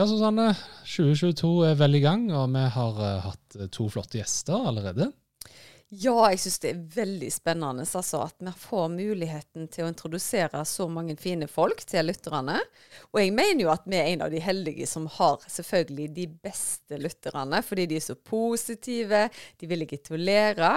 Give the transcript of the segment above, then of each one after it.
Ja, Susanne. 2022 er vel i gang, og vi har uh, hatt eh, to flotte gjester allerede. Ja, jeg syns det er veldig spennende altså, at vi får muligheten til å introdusere så mange fine folk til lytterne. Og jeg mener jo at vi er en av de heldige som har selvfølgelig de beste lytterne, fordi de er så positive, de vil ikke til å lære.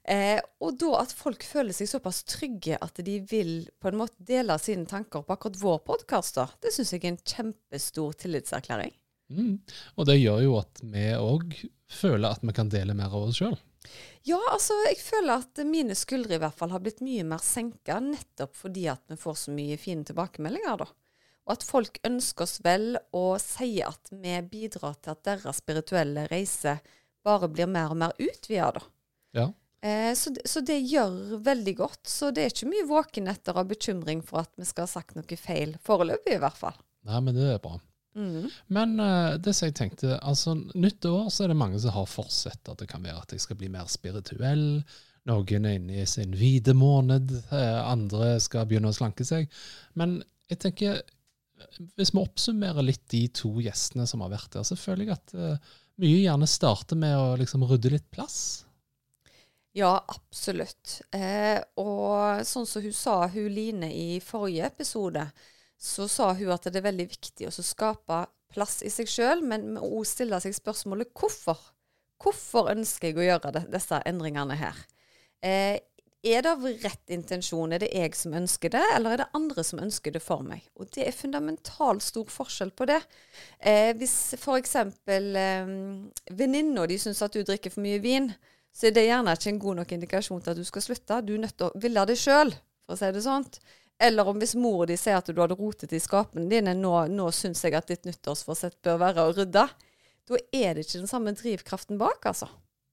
Eh, og da at folk føler seg såpass trygge at de vil på en måte dele sine tanker på akkurat vår podkast, det syns jeg er en kjempestor tillitserklæring. Mm. Og det gjør jo at vi òg føler at vi kan dele mer av oss sjøl. Ja, altså jeg føler at mine skuldre i hvert fall har blitt mye mer senka, nettopp fordi at vi får så mye fine tilbakemeldinger, da. Og at folk ønsker oss vel og sier at vi bidrar til at deres spirituelle reise bare blir mer og mer utvida, da. Ja. Eh, så, så, det gjør veldig godt. Så det er ikke mye våkenetter av bekymring for at vi skal ha sagt noe feil, foreløpig i hvert fall. Nei, men det er bra. Mm. Men uh, det som jeg tenkte, altså nytt år så er det mange som har forsett at det kan være at jeg skal bli mer spirituell. Noen er inne i sin hvite måned, uh, andre skal begynne å slanke seg. Men jeg tenker, hvis vi oppsummerer litt de to gjestene som har vært der, så føler jeg at uh, mye gjerne starter med å liksom rydde litt plass. Ja, absolutt. Eh, og sånn som hun sa, hun Line i forrige episode, så sa hun at det er veldig viktig å skape plass i seg sjøl, men òg stille seg spørsmålet hvorfor. Hvorfor ønsker jeg å gjøre det, disse endringene her? Eh, er det av rett intensjon? Er det jeg som ønsker det, eller er det andre som ønsker det for meg? Og det er fundamentalt stor forskjell på det. Eh, hvis f.eks. Eh, venninna di syns at du drikker for mye vin, så er det gjerne ikke en god nok indikasjon til at du skal slutte. Du er nødt til å ville det sjøl, for å si det sånn. Eller om hvis mor di sier at du hadde rotet i skapene dine, nå, nå syns jeg at ditt nyttårsforsett bør være å rydde. Da er det ikke den samme drivkraften bak, altså.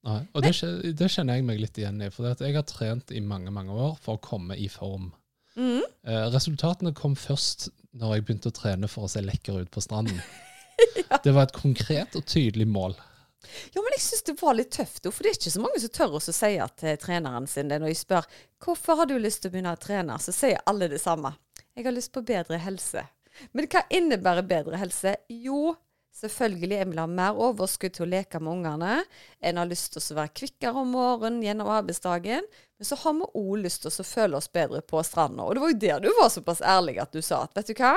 Nei, og det, det, kjenner jeg meg litt igjen i. For jeg har trent i mange mange år for å komme i form. Mm. Eh, resultatene kom først når jeg begynte å trene for å se lekker ut på stranden. ja. Det var et konkret og tydelig mål. Ja, men jeg syns det var litt tøft, for det er ikke så mange som tør å si til treneren sin det når jeg spør hvorfor har du lyst til å begynne å trene, så sier alle det samme. Jeg har lyst på bedre helse. Men hva innebærer bedre helse? Jo, selvfølgelig jeg vil ha mer overskudd til å leke med ungene. En har lyst til å være kvikkere om morgenen gjennom arbeidsdagen. Men så har vi òg lyst til å føle oss bedre på stranda. Og det var jo der du var såpass ærlig at du sa at vet du hva?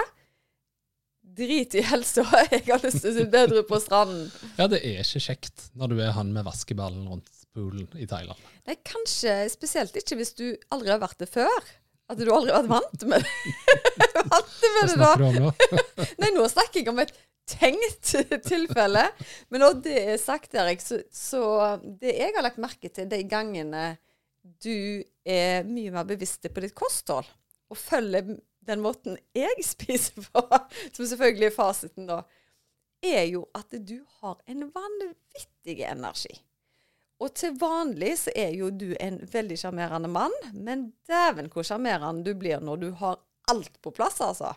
Drit i helsa, jeg har lyst til å se bedre på stranden. Ja, det er ikke kjekt når du er han med vaskeballen rundt poolen i Thailand. Nei, kanskje spesielt ikke hvis du aldri har vært det før. At du aldri har vært vant med det. vant med det da. Hva snakker du om nå? Nei, nå snakker jeg om et tenkt tilfelle. Men når det er sagt, Erik, så, så det jeg har lagt merke til de gangene du er mye mer bevisst på ditt kosthold, og følger den måten jeg spiser på, som selvfølgelig er fasiten da, er jo at du har en vanvittig energi. Og til vanlig så er jo du en veldig sjarmerende mann, men dæven hvor sjarmerende du blir når du har alt på plass, altså.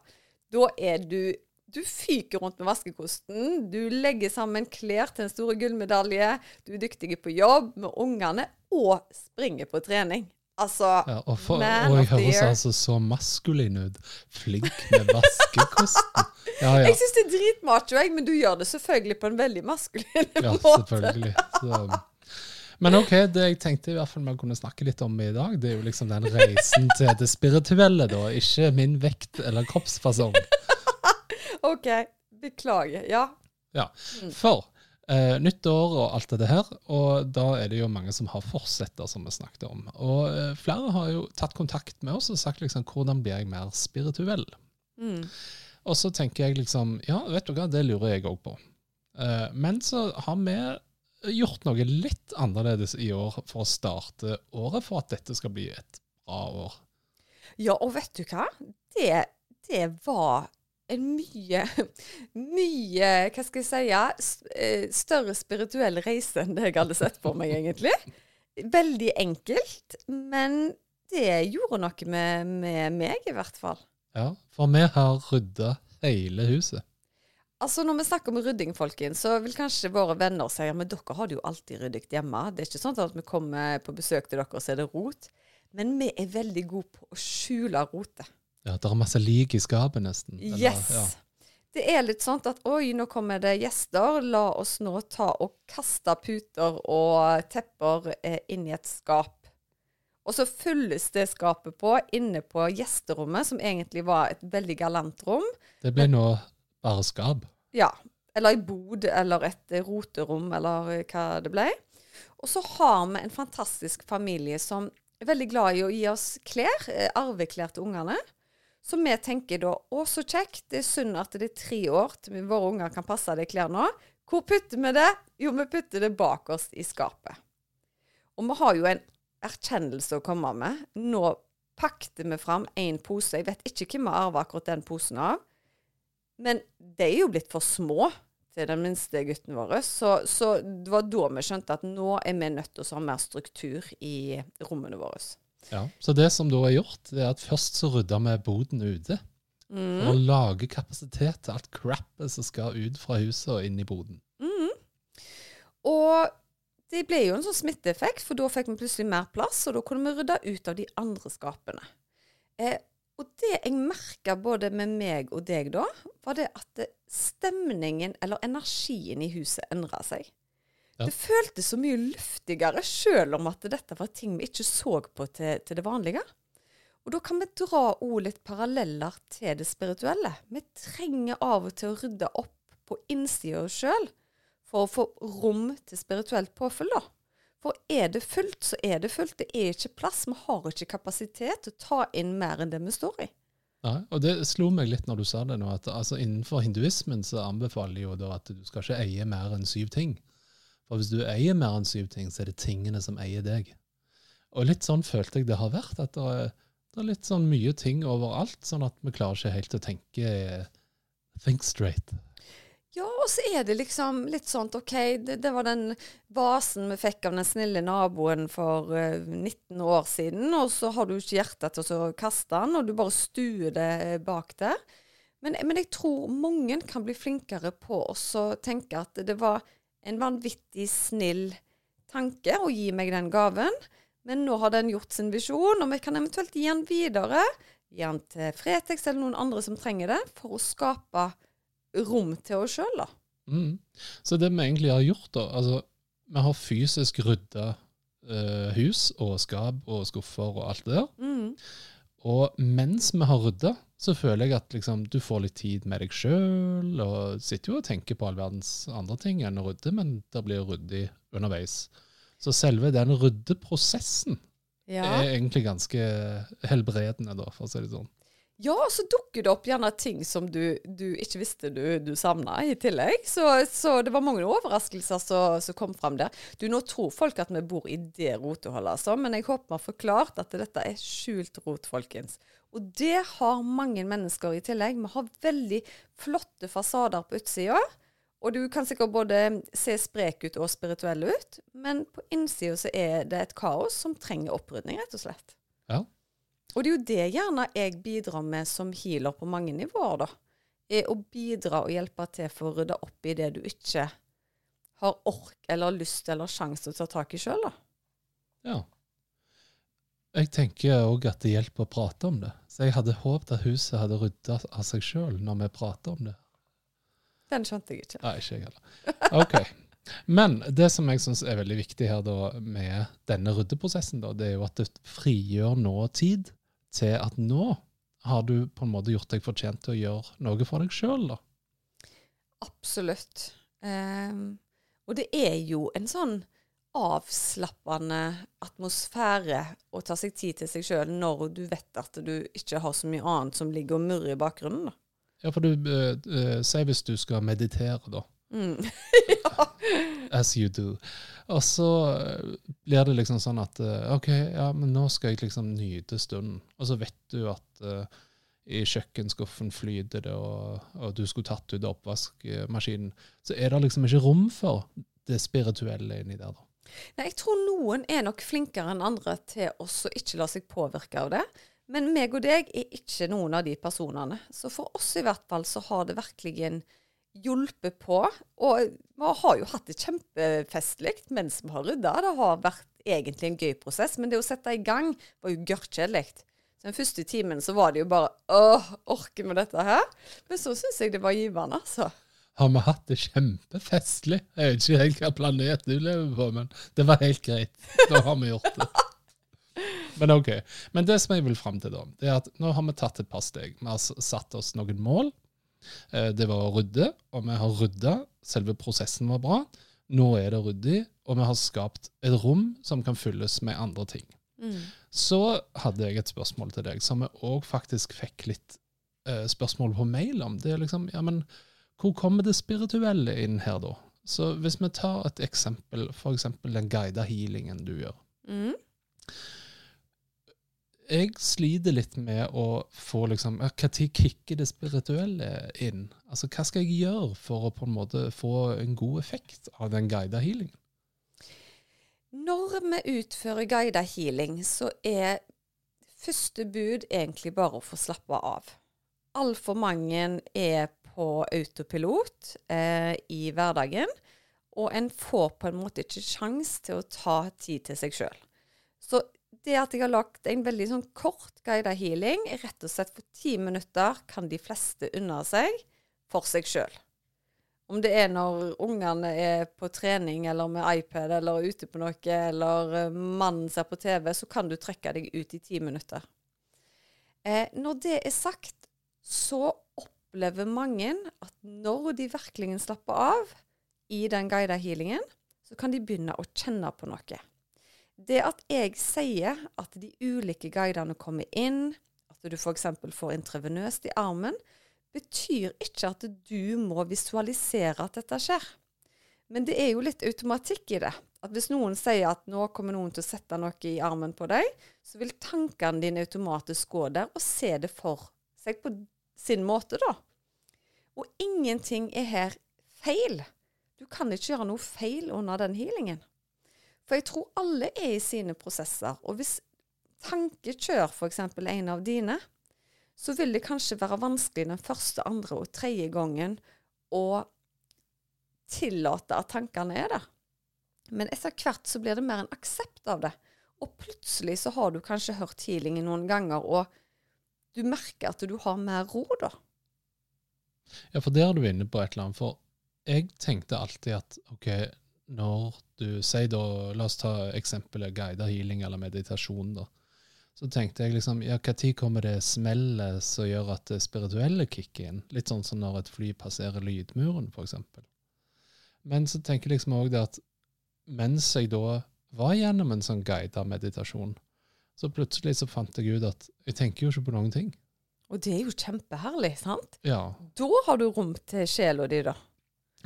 Da er du Du fyker rundt med vaskekosten, du legger sammen klær til en stor gullmedalje, du er dyktig på jobb med ungene, og springer på trening. Altså, ja, og, for, og jeg høres altså så maskulin ut. Flink med vaskekosten. Ja, ja. Jeg syns det er dritmacho, men du gjør det selvfølgelig på en veldig maskulin ja, måte. Ja, selvfølgelig. Så. Men OK, det jeg tenkte i hvert fall vi kunne snakke litt om i dag, det er jo liksom den reisen til det spirituelle, da. Ikke min vekt eller kroppsfasong. OK. Beklager. Ja. Ja, mm. For Eh, nytt år og alt dette her, og da er det jo mange som har forsetter, som vi snakket om. Og eh, flere har jo tatt kontakt med oss og sagt liksom hvordan blir jeg mer spirituell? Mm. Og så tenker jeg liksom ja, vet du hva, det lurer jeg òg på. Eh, men så har vi gjort noe litt annerledes i år for å starte året, for at dette skal bli et bra år. Ja, og vet du hva? Det, det var en mye, mye Hva skal jeg si eh, Større spirituell reise enn det jeg hadde sett for meg, egentlig. Veldig enkelt, men det gjorde noe med, med meg, i hvert fall. Ja, for vi har rydda hele huset. Altså Når vi snakker om rydding, folkens, så vil kanskje våre venner si men dere har det jo alltid ryddig hjemme. Det er ikke sånn at vi kommer på besøk til dere, og så er det rot. Men vi er veldig gode på å skjule rotet. Ja, Det er masse lik i skapet, nesten. Eller, Yes. Ja. Det er litt sånn at oi, nå kommer det gjester. La oss nå ta og kaste puter og tepper eh, inn i et skap. Og så fylles det skapet på inne på gjesterommet, som egentlig var et veldig galant rom. Det ble nå bare skap. Ja. Eller ei bod, eller et roterom, eller hva det ble. Og så har vi en fantastisk familie som er veldig glad i å gi oss klær, eh, arveklær til ungene. Så vi tenker da å, så kjekt, det er synd at det er tre år til våre unger kan passe de klærne. Hvor putter vi det? Jo, vi putter det bakerst i skapet. Og vi har jo en erkjennelse å komme med. Nå pakte vi fram én pose. Jeg vet ikke hvem vi arver akkurat den posen av. Men de er jo blitt for små til den minste gutten vår. Så, så det var da vi skjønte at nå er vi nødt til å ha mer struktur i rommene våre. Ja. Så det som da er gjort, det er at først så rydda vi boden ute. Mm. For å lage kapasitet til alt crappet som skal ut fra huset og inn i boden. Og det ble jo en sånn smitteeffekt, for da fikk vi plutselig mer plass, og da kunne vi rydde ut av de andre skapene. Eh, og det jeg merka både med meg og deg da, var det at stemningen, eller energien i huset, endra seg. Ja. Det føltes så mye luftigere, sjøl om at dette var ting vi ikke så på til, til det vanlige. Og da kan vi dra òg litt paralleller til det spirituelle. Vi trenger av og til å rydde opp på innsida av oss sjøl for å få rom til spirituelt påfyll, da. For er det fullt, så er det fullt. Det er ikke plass. Vi har ikke kapasitet til å ta inn mer enn det vi står i. Ja, og det slo meg litt når du sa det nå, at altså, innenfor hinduismen så anbefaler jo da at du skal ikke eie mer enn syv ting. For hvis du eier mer enn syv ting, så er det tingene som eier deg. Og litt sånn følte jeg det har vært, at det er, det er litt sånn mye ting overalt, sånn at vi klarer ikke helt å tenke eh, think straight. Ja, og så er det liksom litt sånn OK, det, det var den vasen vi fikk av den snille naboen for eh, 19 år siden, og så har du ikke hjerte til å kaste den, og du bare stuer det eh, bak der. Men, men jeg tror mange kan bli flinkere på å tenke at det var en vanvittig snill tanke å gi meg den gaven, men nå har den gjort sin visjon, og vi kan eventuelt gi den videre. Gi den til Fretex eller noen andre som trenger det, for å skape rom til oss sjøl, da. Mm. Så det vi egentlig har gjort, da altså, Vi har fysisk rydda eh, hus og skap og skuffer og alt det der. Mm. Og mens vi har rydda, så føler jeg at liksom, du får litt tid med deg sjøl, og sitter jo og tenker på all verdens andre ting enn å rydde, men det blir ryddig underveis. Så selve den ryddeprosessen Ja. er egentlig ganske helbredende, da, for å si det sånn. ja, og så dukker det opp gjerne ting som du, du ikke visste du, du savna i tillegg. Så, så det var mange overraskelser som kom fram der. Du, Nå tror folk at vi bor i det roteholdet, altså, men jeg håper vi har forklart at dette er skjult rot, folkens. Og det har mange mennesker i tillegg. Vi har veldig flotte fasader på utsida. Og du kan sikkert både se sprek ut og spirituell ut, men på innsida så er det et kaos som trenger opprydning, rett og slett. Ja. Og det er jo det gjerne jeg bidrar med som healer på mange nivåer, da. Er å bidra og hjelpe til for å rydde opp i det du ikke har ork eller lyst eller sjanse til å ta tak i sjøl, da. ja. Jeg tenker òg at det hjelper å prate om det. Så jeg hadde håpet at huset hadde rydda av seg sjøl når vi prater om det. Den skjønte jeg ikke. Nei, ikke jeg heller. Ok. Men det som jeg syns er veldig viktig her da med denne ryddeprosessen, da, det er jo at det frigjør nå tid til at nå har du på en måte gjort deg fortjent til å gjøre noe for deg sjøl, da. Absolutt. Um, og det er jo en sånn avslappende atmosfære å ta seg tid til seg sjøl når du vet at du ikke har så mye annet som ligger og murrer i bakgrunnen. da. Ja, for du uh, eh, Si hvis du skal meditere, da. Mm. As you do. Og så eh, blir det liksom sånn at uh, OK, ja, men nå skal jeg liksom nyte stunden. Og så vet du at uh, i kjøkkenskuffen flyter det, og, og du skulle tatt ut oppvaskmaskinen, så er det liksom ikke rom for det spirituelle inni der. da. Nei, jeg tror noen er nok flinkere enn andre til å ikke la seg påvirke av det. Men meg og deg er ikke noen av de personene. Så for oss i hvert fall så har det virkelig hjulpet på. Og vi har jo hatt det kjempefestlig mens vi har rydda. Det har vært egentlig en gøy prosess, men det å sette i gang var jo gørrkjedelig. Den første timen så var det jo bare åh, orker vi dette her? Men så syns jeg det var givende, altså. Har vi hatt det kjempefestlig? Jeg vet ikke helt hva planet du lever på, men det var helt greit. Da har vi gjort det. Men ok. Men det som jeg vil fram til, da, det er at nå har vi tatt et par steg. Vi har satt oss noen mål. Eh, det var å rydde, og vi har rydda. Selve prosessen var bra. Nå er det ryddig, og vi har skapt et rom som kan fylles med andre ting. Mm. Så hadde jeg et spørsmål til deg, som vi òg faktisk fikk litt eh, spørsmål på mail om. Det er liksom, ja, men hvor kommer det spirituelle inn her, da? Så hvis vi tar et eksempel, f.eks. den guida healingen du gjør. Mm. Jeg sliter litt med å få liksom Når kicker det spirituelle inn? Altså, Hva skal jeg gjøre for å på en måte få en god effekt av den guida healingen? Når vi utfører guida healing, så er første bud egentlig bare å få slappe av. Altfor mange er på autopilot eh, i hverdagen, og en får på en måte ikke sjanse til å ta tid til seg sjøl. Så det at jeg har lagt en veldig sånn kort guida healing, rett og slett for ti minutter, kan de fleste unna seg for seg sjøl. Om det er når ungene er på trening eller med iPad eller ute på noe, eller eh, mannen ser på TV, så kan du trekke deg ut i ti minutter. Eh, når det er sagt, så opplever mange at når de virkelig slapper av i den guida healingen, så kan de begynne å kjenne på noe. Det at jeg sier at de ulike guidene kommer inn, at du f.eks. får intravenøst i armen, betyr ikke at du må visualisere at dette skjer. Men det er jo litt automatikk i det. At hvis noen sier at nå kommer noen til å sette noe i armen på deg, så vil tankene dine automatisk gå der og se det for seg på sin måte, da. Og ingenting er her feil. Du kan ikke gjøre noe feil under den healingen. For jeg tror alle er i sine prosesser. Og hvis tankekjør f.eks. en av dine, så vil det kanskje være vanskelig den første, andre og tredje gangen å tillate at tankene er der. Men etter hvert så blir det mer en aksept av det. Og plutselig så har du kanskje hørt healingen noen ganger, og du merker at du har mer ro, da. Ja, for der er du inne på et eller annet. For jeg tenkte alltid at OK, når du sier da La oss ta eksempelet guidet healing eller meditasjon, da. Så tenkte jeg liksom ja, Når kommer det smellet som gjør at det spirituelle kicker inn? Litt sånn som når et fly passerer lydmuren, f.eks. Men så tenker jeg liksom òg det at mens jeg da var gjennom en sånn guidet meditasjon, så plutselig så fant jeg ut at jeg tenker jo ikke på noen ting. Og det er jo kjempeherlig, sant? Ja. Da har du rom til sjela di, da.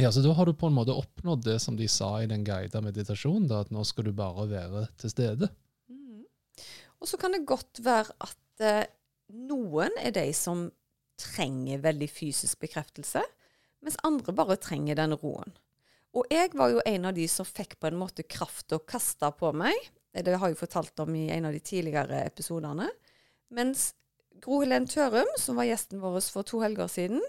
Ja, så da har du på en måte oppnådd det som de sa i den guida meditasjonen, da, at nå skal du bare være til stede. Og så kan det godt være at eh, noen er de som trenger veldig fysisk bekreftelse, mens andre bare trenger den roen. Og jeg var jo en av de som fikk på en måte kraft å kaste på meg. Det har jeg fortalt om i en av de tidligere episodene. Mens Gro Helen Tørum, som var gjesten vår for to helger siden,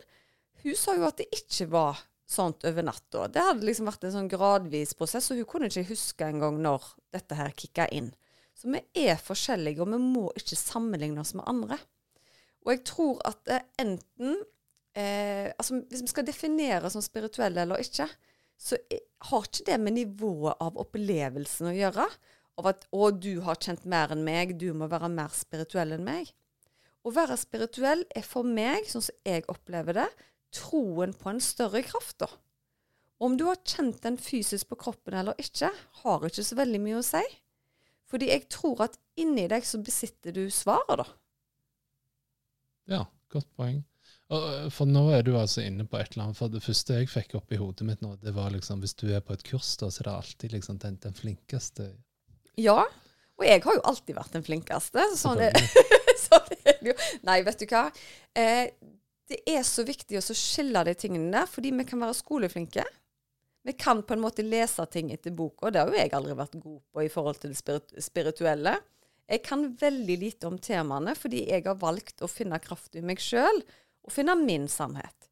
hun sa jo at det ikke var sånt over natta. Det hadde liksom vært en sånn gradvis prosess, og hun kunne ikke huske engang når dette her kicka inn. Så vi er forskjellige, og vi må ikke sammenligne oss med andre. Og jeg tror at enten eh, altså Hvis vi skal definere som spirituelle eller ikke, så har ikke det med nivået av opplevelsen å gjøre. Av at 'Å, du har kjent mer enn meg. Du må være mer spirituell enn meg'. Å være spirituell er for meg, sånn som jeg opplever det, troen på en større kraft. da. Om du har kjent den fysisk på kroppen eller ikke, har ikke så veldig mye å si. Fordi jeg tror at inni deg så besitter du svaret, da. Ja, godt poeng. For nå er du altså inne på et eller annet. For det første jeg fikk opp i hodet mitt nå, det var liksom hvis du er på et kurs, da, så er det alltid liksom den, den flinkeste. Ja, og jeg har jo alltid vært den flinkeste. Sånn, sånn det jo. Nei, vet du hva. Eh, det er så viktig å skille de tingene der, fordi vi kan være skoleflinke. Vi kan på en måte lese ting etter boka, det har jo jeg aldri vært god på i forhold til det spirituelle. Jeg kan veldig lite om temaene fordi jeg har valgt å finne kraft i meg sjøl og finne min sannhet.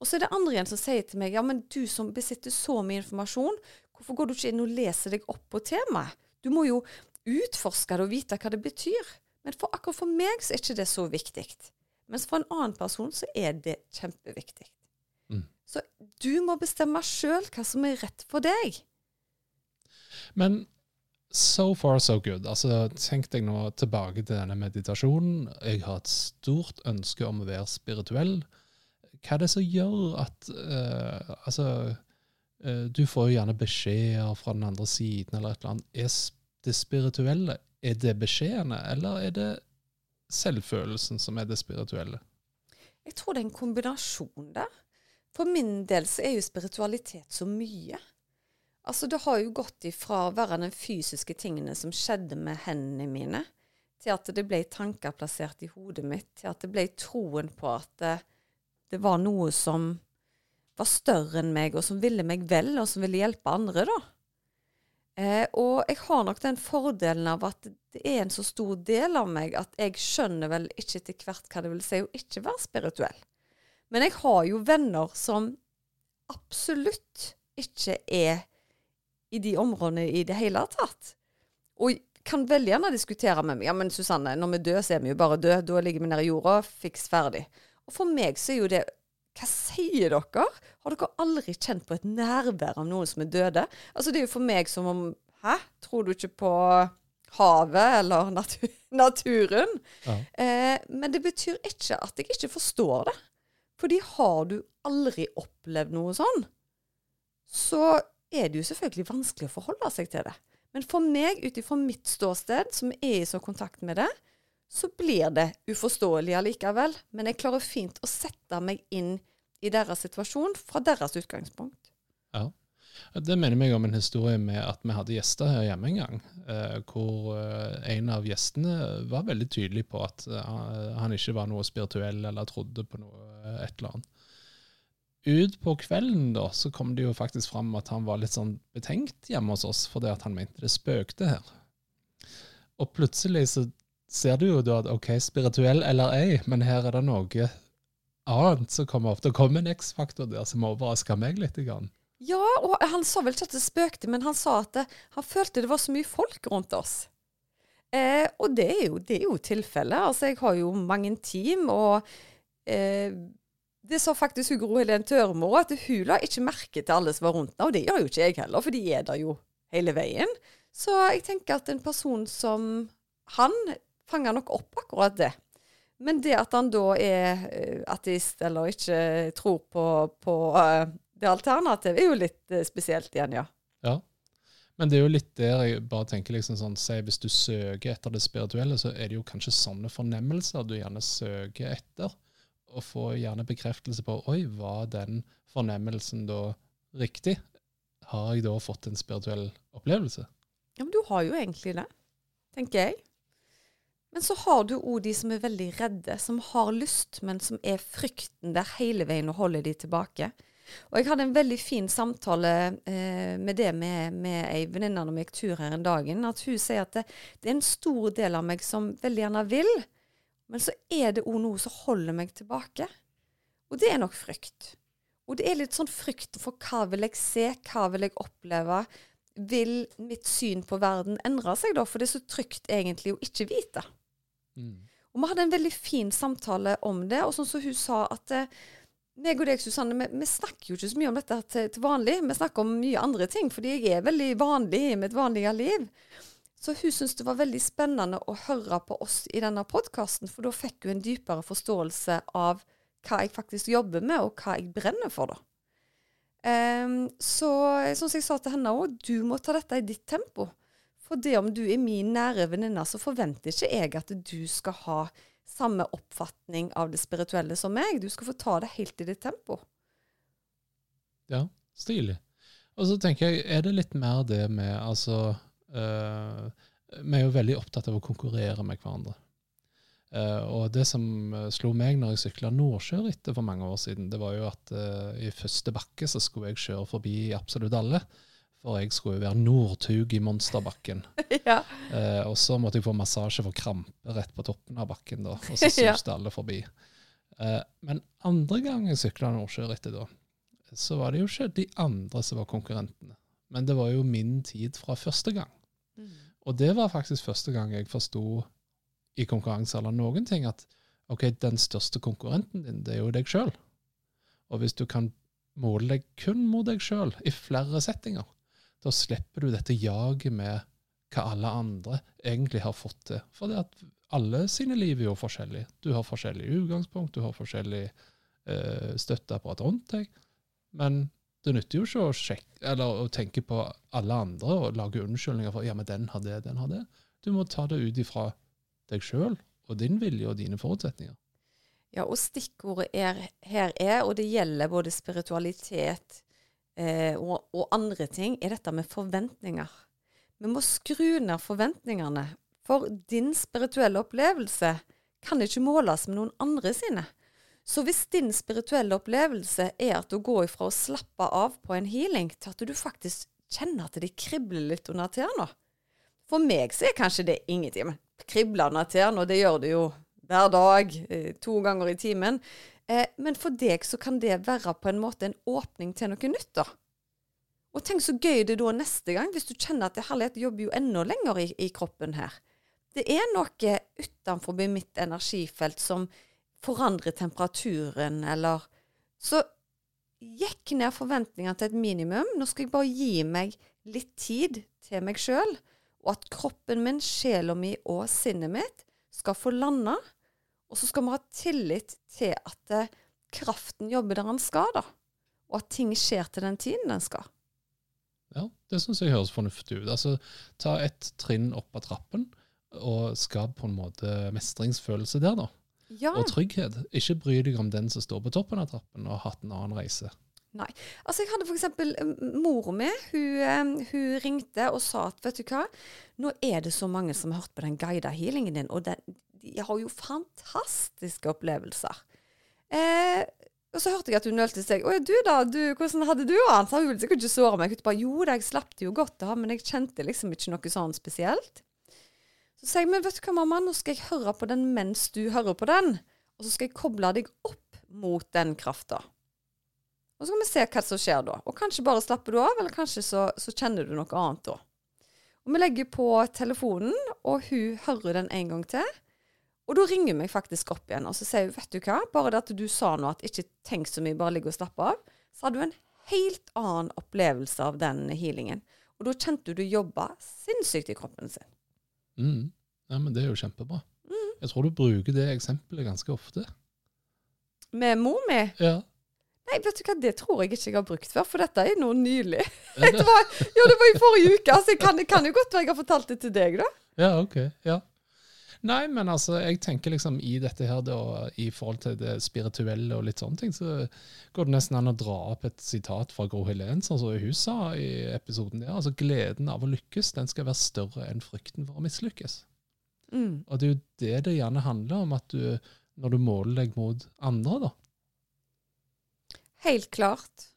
Og så er det andre igjen som sier til meg ja, men du som besitter så mye informasjon, hvorfor går du ikke inn og leser deg opp på temaet? Du må jo utforske det og vite hva det betyr. Men for akkurat for meg så er ikke det så viktig. Mens for en annen person så er det kjempeviktig. Mm. Så du må bestemme sjøl hva som er rett for deg. Men so far so good. Altså, Tenk deg nå tilbake til denne meditasjonen. Jeg har et stort ønske om å være spirituell. Hva er det som gjør at uh, Altså, uh, du får jo gjerne beskjeder fra den andre siden eller et eller annet. Er det spirituelle er det beskjedene, eller er det selvfølelsen som er det spirituelle? Jeg tror det er en kombinasjon der. For min del så er jo spiritualitet så mye. Altså det har jo gått ifra å være den fysiske tingene som skjedde med hendene mine, til at det ble tanker plassert i hodet mitt, til at det ble troen på at det, det var noe som var større enn meg, og som ville meg vel, og som ville hjelpe andre, da. Eh, og jeg har nok den fordelen av at det er en så stor del av meg at jeg skjønner vel ikke etter hvert hva det vil si å ikke være spirituell. Men jeg har jo venner som absolutt ikke er i de områdene i det hele tatt. Og kan veldig gjerne diskutere med meg. Ja, men Susanne, når vi dør, så er vi jo bare døde. Da ligger vi nede i jorda, fiks ferdig. Og for meg så er jo det Hva sier dere? Har dere aldri kjent på et nærvær av noen som er døde? Altså, det er jo for meg som om Hæ? Tror du ikke på havet eller natur naturen? Ja. Eh, men det betyr ikke at jeg ikke forstår det. Fordi har du aldri opplevd noe sånn, så er det jo selvfølgelig vanskelig å forholde seg til det. Men for meg, ut ifra mitt ståsted, som er i så kontakt med det, så blir det uforståelig allikevel. Men jeg klarer fint å sette meg inn i deres situasjon fra deres utgangspunkt. Ja. Det minner meg om en historie med at vi hadde gjester her hjemme en gang. Eh, hvor eh, en av gjestene var veldig tydelig på at eh, han ikke var noe spirituell eller trodde på noe et eller annet. Ut på kvelden da, så kom det jo faktisk fram at han var litt sånn betenkt hjemme hos oss fordi at han mente det spøkte her. Og plutselig så ser du jo da at ok, spirituell eller ei, men her er det noe annet som kommer opp. Det kom en X-faktor der som overraska meg litt. Grann. Ja, og han sa vel ikke at det spøkte, men han sa at det, han følte det var så mye folk rundt oss. Eh, og det er jo, det jo tilfellet. Altså, jeg har jo mange team, og eh, det sa faktisk hun Gro Helen Tørmo, at hun la ikke merke til alle som var rundt henne, og det gjør jo ikke jeg heller, for de er der jo hele veien. Så jeg tenker at en person som han fanger nok opp akkurat det. Men det at han da er eh, ateist eller ikke tror på, på eh, det alternativet, er jo litt eh, spesielt igjen, ja. Ja. Men det er jo litt der jeg bare tenker liksom sånn, si Hvis du søker etter det spirituelle, så er det jo kanskje sånne fornemmelser du gjerne søker etter. Og får gjerne bekreftelse på Oi, var den fornemmelsen da riktig? Har jeg da fått en spirituell opplevelse? Ja, men du har jo egentlig det, tenker jeg. Men så har du òg de som er veldig redde, som har lyst, men som er frykten der hele veien og holder de tilbake. Og jeg hadde en veldig fin samtale eh, med det med, med ei venninne når vi gikk tur her en dagen. At hun sier at det, det er en stor del av meg som veldig gjerne vil, men så er det òg noe som holder meg tilbake. Og det er nok frykt. Og det er litt sånn frykt for hva vil jeg se, hva vil jeg oppleve? Vil mitt syn på verden endre seg da? For det er så trygt egentlig å ikke vite. Og vi hadde en veldig fin samtale om det, og sånn som hun sa at eh, meg og deg, Susanne, vi, vi snakker jo ikke så mye om dette til, til vanlig. Vi snakker om mye andre ting, fordi jeg er veldig vanlig i mitt vanlige liv. Så hun syntes det var veldig spennende å høre på oss i denne podkasten, for da fikk hun en dypere forståelse av hva jeg faktisk jobber med, og hva jeg brenner for, da. Um, så som jeg sa til henne òg, du må ta dette i ditt tempo. For det om du er min nære venninne, så forventer ikke jeg at du skal ha samme oppfatning av det spirituelle som meg. Du skal få ta det helt i ditt tempo. Ja, stilig. Og så tenker jeg, er det litt mer det med altså eh, Vi er jo veldig opptatt av å konkurrere med hverandre. Uh, og det som slo meg når jeg sykla Nordsjørittet for mange år siden, det var jo at uh, i første bakke så skulle jeg kjøre forbi absolutt alle. For jeg skulle jo være Northug i monsterbakken. ja. Eh, og så måtte jeg få massasje for krampe rett på toppen av bakken, da. Og så Ja. suste alle forbi. Eh, men andre gang jeg sykla Nordsjørittet, da, så var det jo ikke de andre som var konkurrentene. Men det var jo min tid fra første gang. Mm. Og det var faktisk første gang jeg forsto i konkurranse eller noen ting at ok, den største konkurrenten din, det er jo deg sjøl. Og hvis du kan måle deg kun mot deg sjøl i flere settinger, da slipper du dette jaget med hva alle andre egentlig har fått til. For det at alle sine liv er jo forskjellige. Du har forskjellig utgangspunkt, du har forskjellig eh, støtteapparat rundt deg. Men det nytter jo ikke å, sjekke, eller å tenke på alle andre og lage unnskyldninger for ja, men den har det, den har det. Du må ta det ut ifra deg sjøl og din vilje og dine forutsetninger. Ja, og stikkordet er, her er, og det gjelder både spiritualitet eh, og, og andre ting, er dette med forventninger. Vi må skru ned forventningene, for din spirituelle opplevelse kan ikke måles med noen andre sine. Så hvis din spirituelle opplevelse er at du går ifra å slappe av på en healing, til at du faktisk kjenner at det kribler litt under tærne For meg så er kanskje det ingenting. Men kribler under tærne, og det gjør det jo hver dag, eh, to ganger i timen. Eh, men for deg så kan det være på en måte en åpning til noe nytt, da. Og tenk så gøy det er da neste gang, hvis du kjenner at det herlighet jobber jo enda lenger i, i kroppen her. Det er noe utenfor mitt energifelt som forandrer temperaturen, eller Så gikk ned forventningene til et minimum. Nå skal jeg bare gi meg litt tid til meg sjøl, og at kroppen min, sjela mi og sinnet mitt skal få lande. Og så skal vi ha tillit til at eh, kraften jobber der den skal, da. Og at ting skjer til den tiden den skal. Ja, Det syns jeg høres fornuftig ut. Altså, Ta et trinn opp av trappen, og skap på en måte mestringsfølelse der, da. Ja. Og trygghet. Ikke bry deg om den som står på toppen av trappen og har hatt en annen reise. Nei. Altså, jeg hadde eksempel eh, mor mi. Hun, eh, hun ringte og sa at vet du hva, nå er det så mange som har hørt på den guida healingen din, og den, de har jo fantastiske opplevelser. Eh, og så hørte jeg at hun nølte seg. 'Å ja, du da, du, hvordan hadde du det?' Så hun ville sikkert ikke såre meg. Hun bare 'Jo da, jeg slapp det jo godt da, men jeg kjente liksom ikke noe sånn spesielt'. Så sier jeg 'Men vet du hva, mamma, nå skal jeg høre på den mens du hører på den', og så skal jeg koble deg opp mot den krafta. Og så kan vi se hva som skjer da. Og kanskje bare slapper du av, eller kanskje så, så kjenner du noe annet da. Og vi legger på telefonen, og hun hører den en gang til. Og da ringer hun meg faktisk opp igjen, og så sier hun, vet du hva, bare det at du sa nå at ikke tenk så mye, bare ligg og slapp av, så hadde du en helt annen opplevelse av den healingen. Og da kjente du du jobba sinnssykt i kroppen sin. Mm. Ja, men Det er jo kjempebra. Jeg tror du bruker det eksempelet ganske ofte. Med mor mi? Ja, Nei, vet du hva, det tror jeg ikke jeg har brukt før, for dette er noe nylig. er det? Ja, det var i forrige uke, så jeg kan, det kan jo godt være jeg har fortalt det til deg, da. ja ok. Ja. Nei, men altså, jeg tenker liksom i dette her, da, i forhold til det spirituelle og litt sånne ting, så går det nesten an å dra opp et sitat fra Gro Helene, sånn som hun sa i episoden der. Altså, gleden av å lykkes, den skal være større enn frykten for å mislykkes. Mm. Og det er jo det det gjerne handler om, at du, når du måler deg mot andre, da. Helt klart.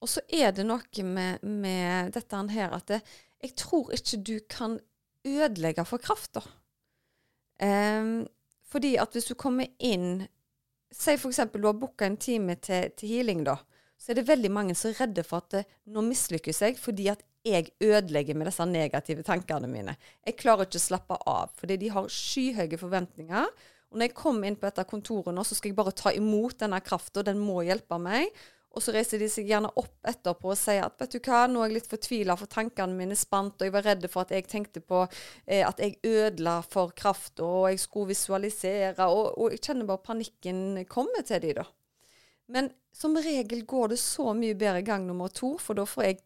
Og så er det noe med, med dette her at det, jeg tror ikke du kan ødelegge for krafta. Um, fordi at hvis du kommer inn Si f.eks. du har booka en time til, til healing, da. Så er det veldig mange som er redde for at det, nå mislykkes jeg fordi at jeg ødelegger med disse negative tankene mine. Jeg klarer ikke å slappe av, fordi de har skyhøye forventninger. Og når jeg kommer inn på dette kontoret nå, så skal jeg bare ta imot denne krafta, den må hjelpe meg. Og så reiser de seg gjerne opp etterpå og sier at vet du hva, nå er jeg litt fortvila, for tankene mine spant, og jeg var redd for at jeg tenkte på eh, at jeg ødela for krafta, og jeg skulle visualisere, og, og jeg kjenner bare panikken komme til de da. Men som regel går det så mye bedre gang nummer to, for da får jeg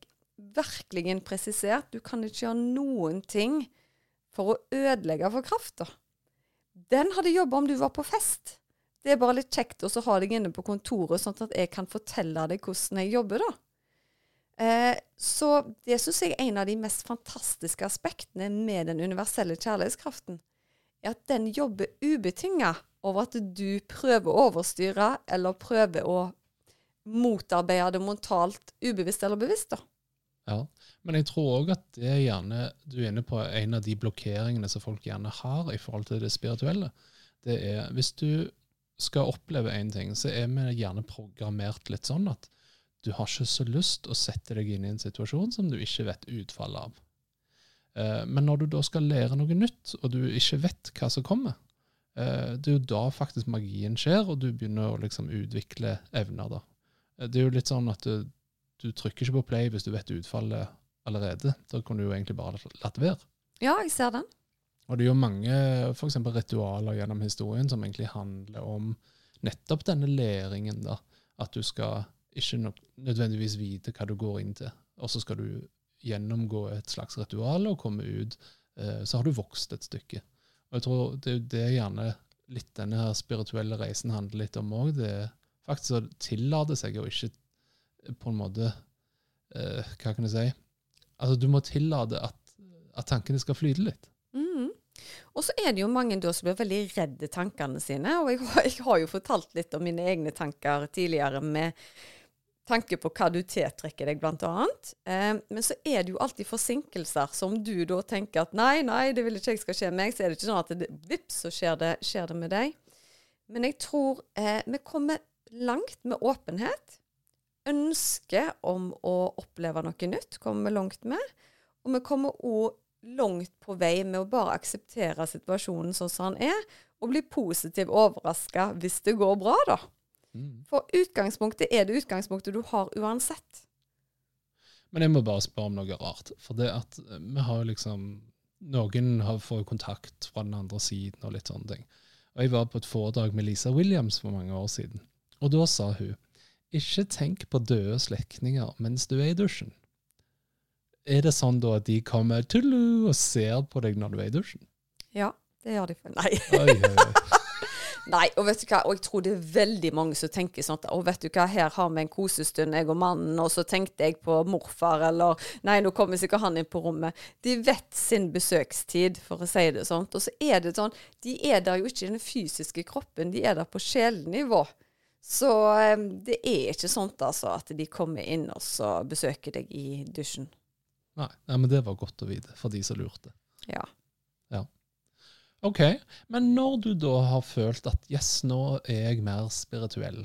virkelig presisert du kan ikke gjøre noen ting for å ødelegge for krafta. Den hadde jobba om du var på fest. Det er bare litt kjekt å ha deg inne på kontoret, sånn at jeg kan fortelle deg hvordan jeg jobber, da. Eh, så det syns jeg er en av de mest fantastiske aspektene med den universelle kjærlighetskraften. er at den jobber ubetinga over at du prøver å overstyre eller prøver å motarbeide det mentalt, ubevisst eller bevisst. da. Ja, men jeg tror òg at det er gjerne du er inne på en av de blokkeringene som folk gjerne har i forhold til det spirituelle. Det er hvis du skal oppleve én ting, så er vi gjerne programmert litt sånn at du har ikke så lyst å sette deg inn i en situasjon som du ikke vet utfallet av. Eh, men når du da skal lære noe nytt, og du ikke vet hva som kommer, eh, det er jo da faktisk magien skjer, og du begynner å liksom utvikle evner. da. Eh, det er jo litt sånn at du, du trykker ikke på play hvis du vet utfallet allerede. Da kan du jo egentlig bare latt være. Ja, jeg ser den. Og det er jo mange for eksempel, ritualer gjennom historien som egentlig handler om nettopp denne læringen. da, At du skal ikke nødvendigvis vite hva du går inn til. Og så skal du gjennomgå et slags ritual og komme ut. Eh, så har du vokst et stykke. Og jeg tror det er det gjerne litt denne her spirituelle reisen handler litt om òg. Det er faktisk å tillate seg å ikke på en måte eh, Hva kan jeg si? Altså, du må tillate at, at tankene skal flyte litt. Mm. Og så er det jo mange da som blir veldig redde tankene sine. Og jeg jeg har jo fortalt litt om mine egne tanker tidligere med tanke på hva du tiltrekker deg, bl.a. Eh, men så er det jo alltid forsinkelser som du da tenker at nei, nei, det vil ikke jeg skal skje med meg. Så er det ikke sånn at det, vips, så skjer det, skjer det, med deg. Men jeg tror eh, vi kommer langt med åpenhet. Ønsket om å oppleve noe nytt kommer vi langt med. Og vi kommer òg langt på vei med å bare akseptere situasjonen sånn som den er, og bli positivt overraska hvis det går bra, da. Mm. For utgangspunktet er det utgangspunktet du har uansett. Men jeg må bare spørre om noe rart. For det at eh, vi har liksom Noen har fått kontakt fra den andre siden og litt sånne ting. Og Jeg var på et foredrag med Lisa Williams for mange år siden. Og da sa hun ikke tenk på døde slektninger mens du er i dusjen. Er det sånn da at de kommer tullu og ser på deg når du er i dusjen? Ja, det gjør de. For. Nei. Oi, oi. Nei, og vet du hva, og jeg tror det er veldig mange som tenker sånn at å, vet du hva, her har vi en kosestund, jeg og mannen, og så tenkte jeg på morfar, eller nei, nå kommer sikkert han inn på rommet. De vet sin besøkstid, for å si det sånn. Og så er det sånn, de er der jo ikke i den fysiske kroppen, de er der på sjelnivå. Så um, det er ikke sånn altså at de kommer inn og så besøker deg i dusjen. Nei, nei men det var godt å vite for de som lurte. Ja. ja. Ok, Men når du da har følt at yes, nå er jeg mer spirituell,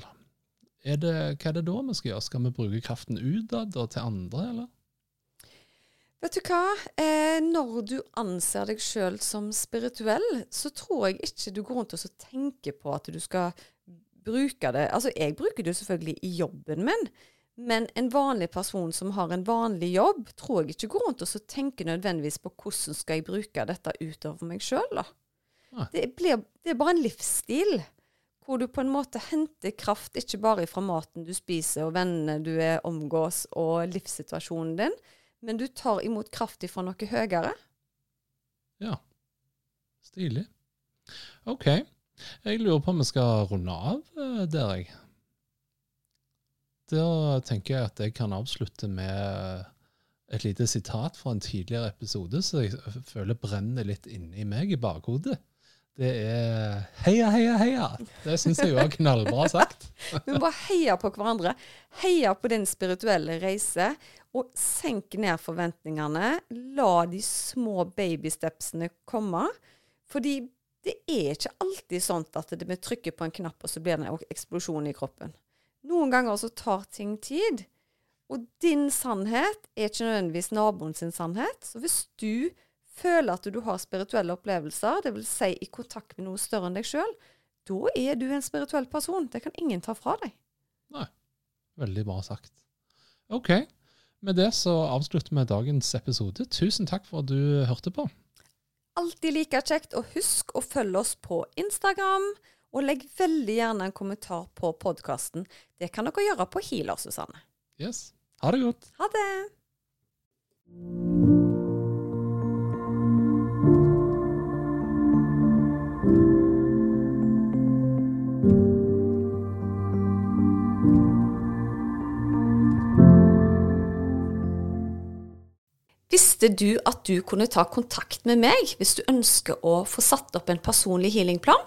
er det, hva er det da vi skal gjøre? Skal vi bruke kraften utad og til andre, eller? Vet du hva? Eh, når du anser deg sjøl som spirituell, så tror jeg ikke du går rundt og tenker på at du skal bruke det Altså, jeg bruker det jo selvfølgelig i jobben min, men en vanlig person som har en vanlig jobb, tror jeg ikke går rundt og tenker nødvendigvis på hvordan skal jeg bruke dette utover meg sjøl, da. Det, blir, det, er bare en livsstil hvor du på en måte henter kraft ikke bare fra maten du spiser og vennene du er omgås og livssituasjonen din, men du tar imot kraft fra noe høyere. Ja. Stilig. OK. Jeg lurer på om vi skal runde av eh, der, jeg. Da tenker jeg at jeg kan avslutte med et lite sitat fra en tidligere episode så jeg føler brenner litt inni meg i bakhodet. Det er heia, heia, heia. Det syns jeg var knallbra sagt. Vi må heie på hverandre. Heia på din spirituelle reise. Og senk ned forventningene. La de små babystepsene komme. Fordi det er ikke alltid sånn at vi trykker på en knapp, og så blir det en eksplosjon i kroppen. Noen ganger så tar ting tid. Og din sannhet er ikke nødvendigvis naboen sin sannhet. Så hvis du føler at du har spirituelle opplevelser, dvs. Si i kontakt med noe større enn deg sjøl, da er du en spirituell person. Det kan ingen ta fra deg. Nei. Veldig bra sagt. OK. Med det så avslutter vi dagens episode. Tusen takk for at du hørte på. Alltid like kjekt. Og husk å følge oss på Instagram. Og legg veldig gjerne en kommentar på podkasten. Det kan dere gjøre på Healer, Susanne. Yes. Ha det godt. Ha det. Visste du at du kunne ta kontakt med meg hvis du ønsker å få satt opp en personlig healingplan?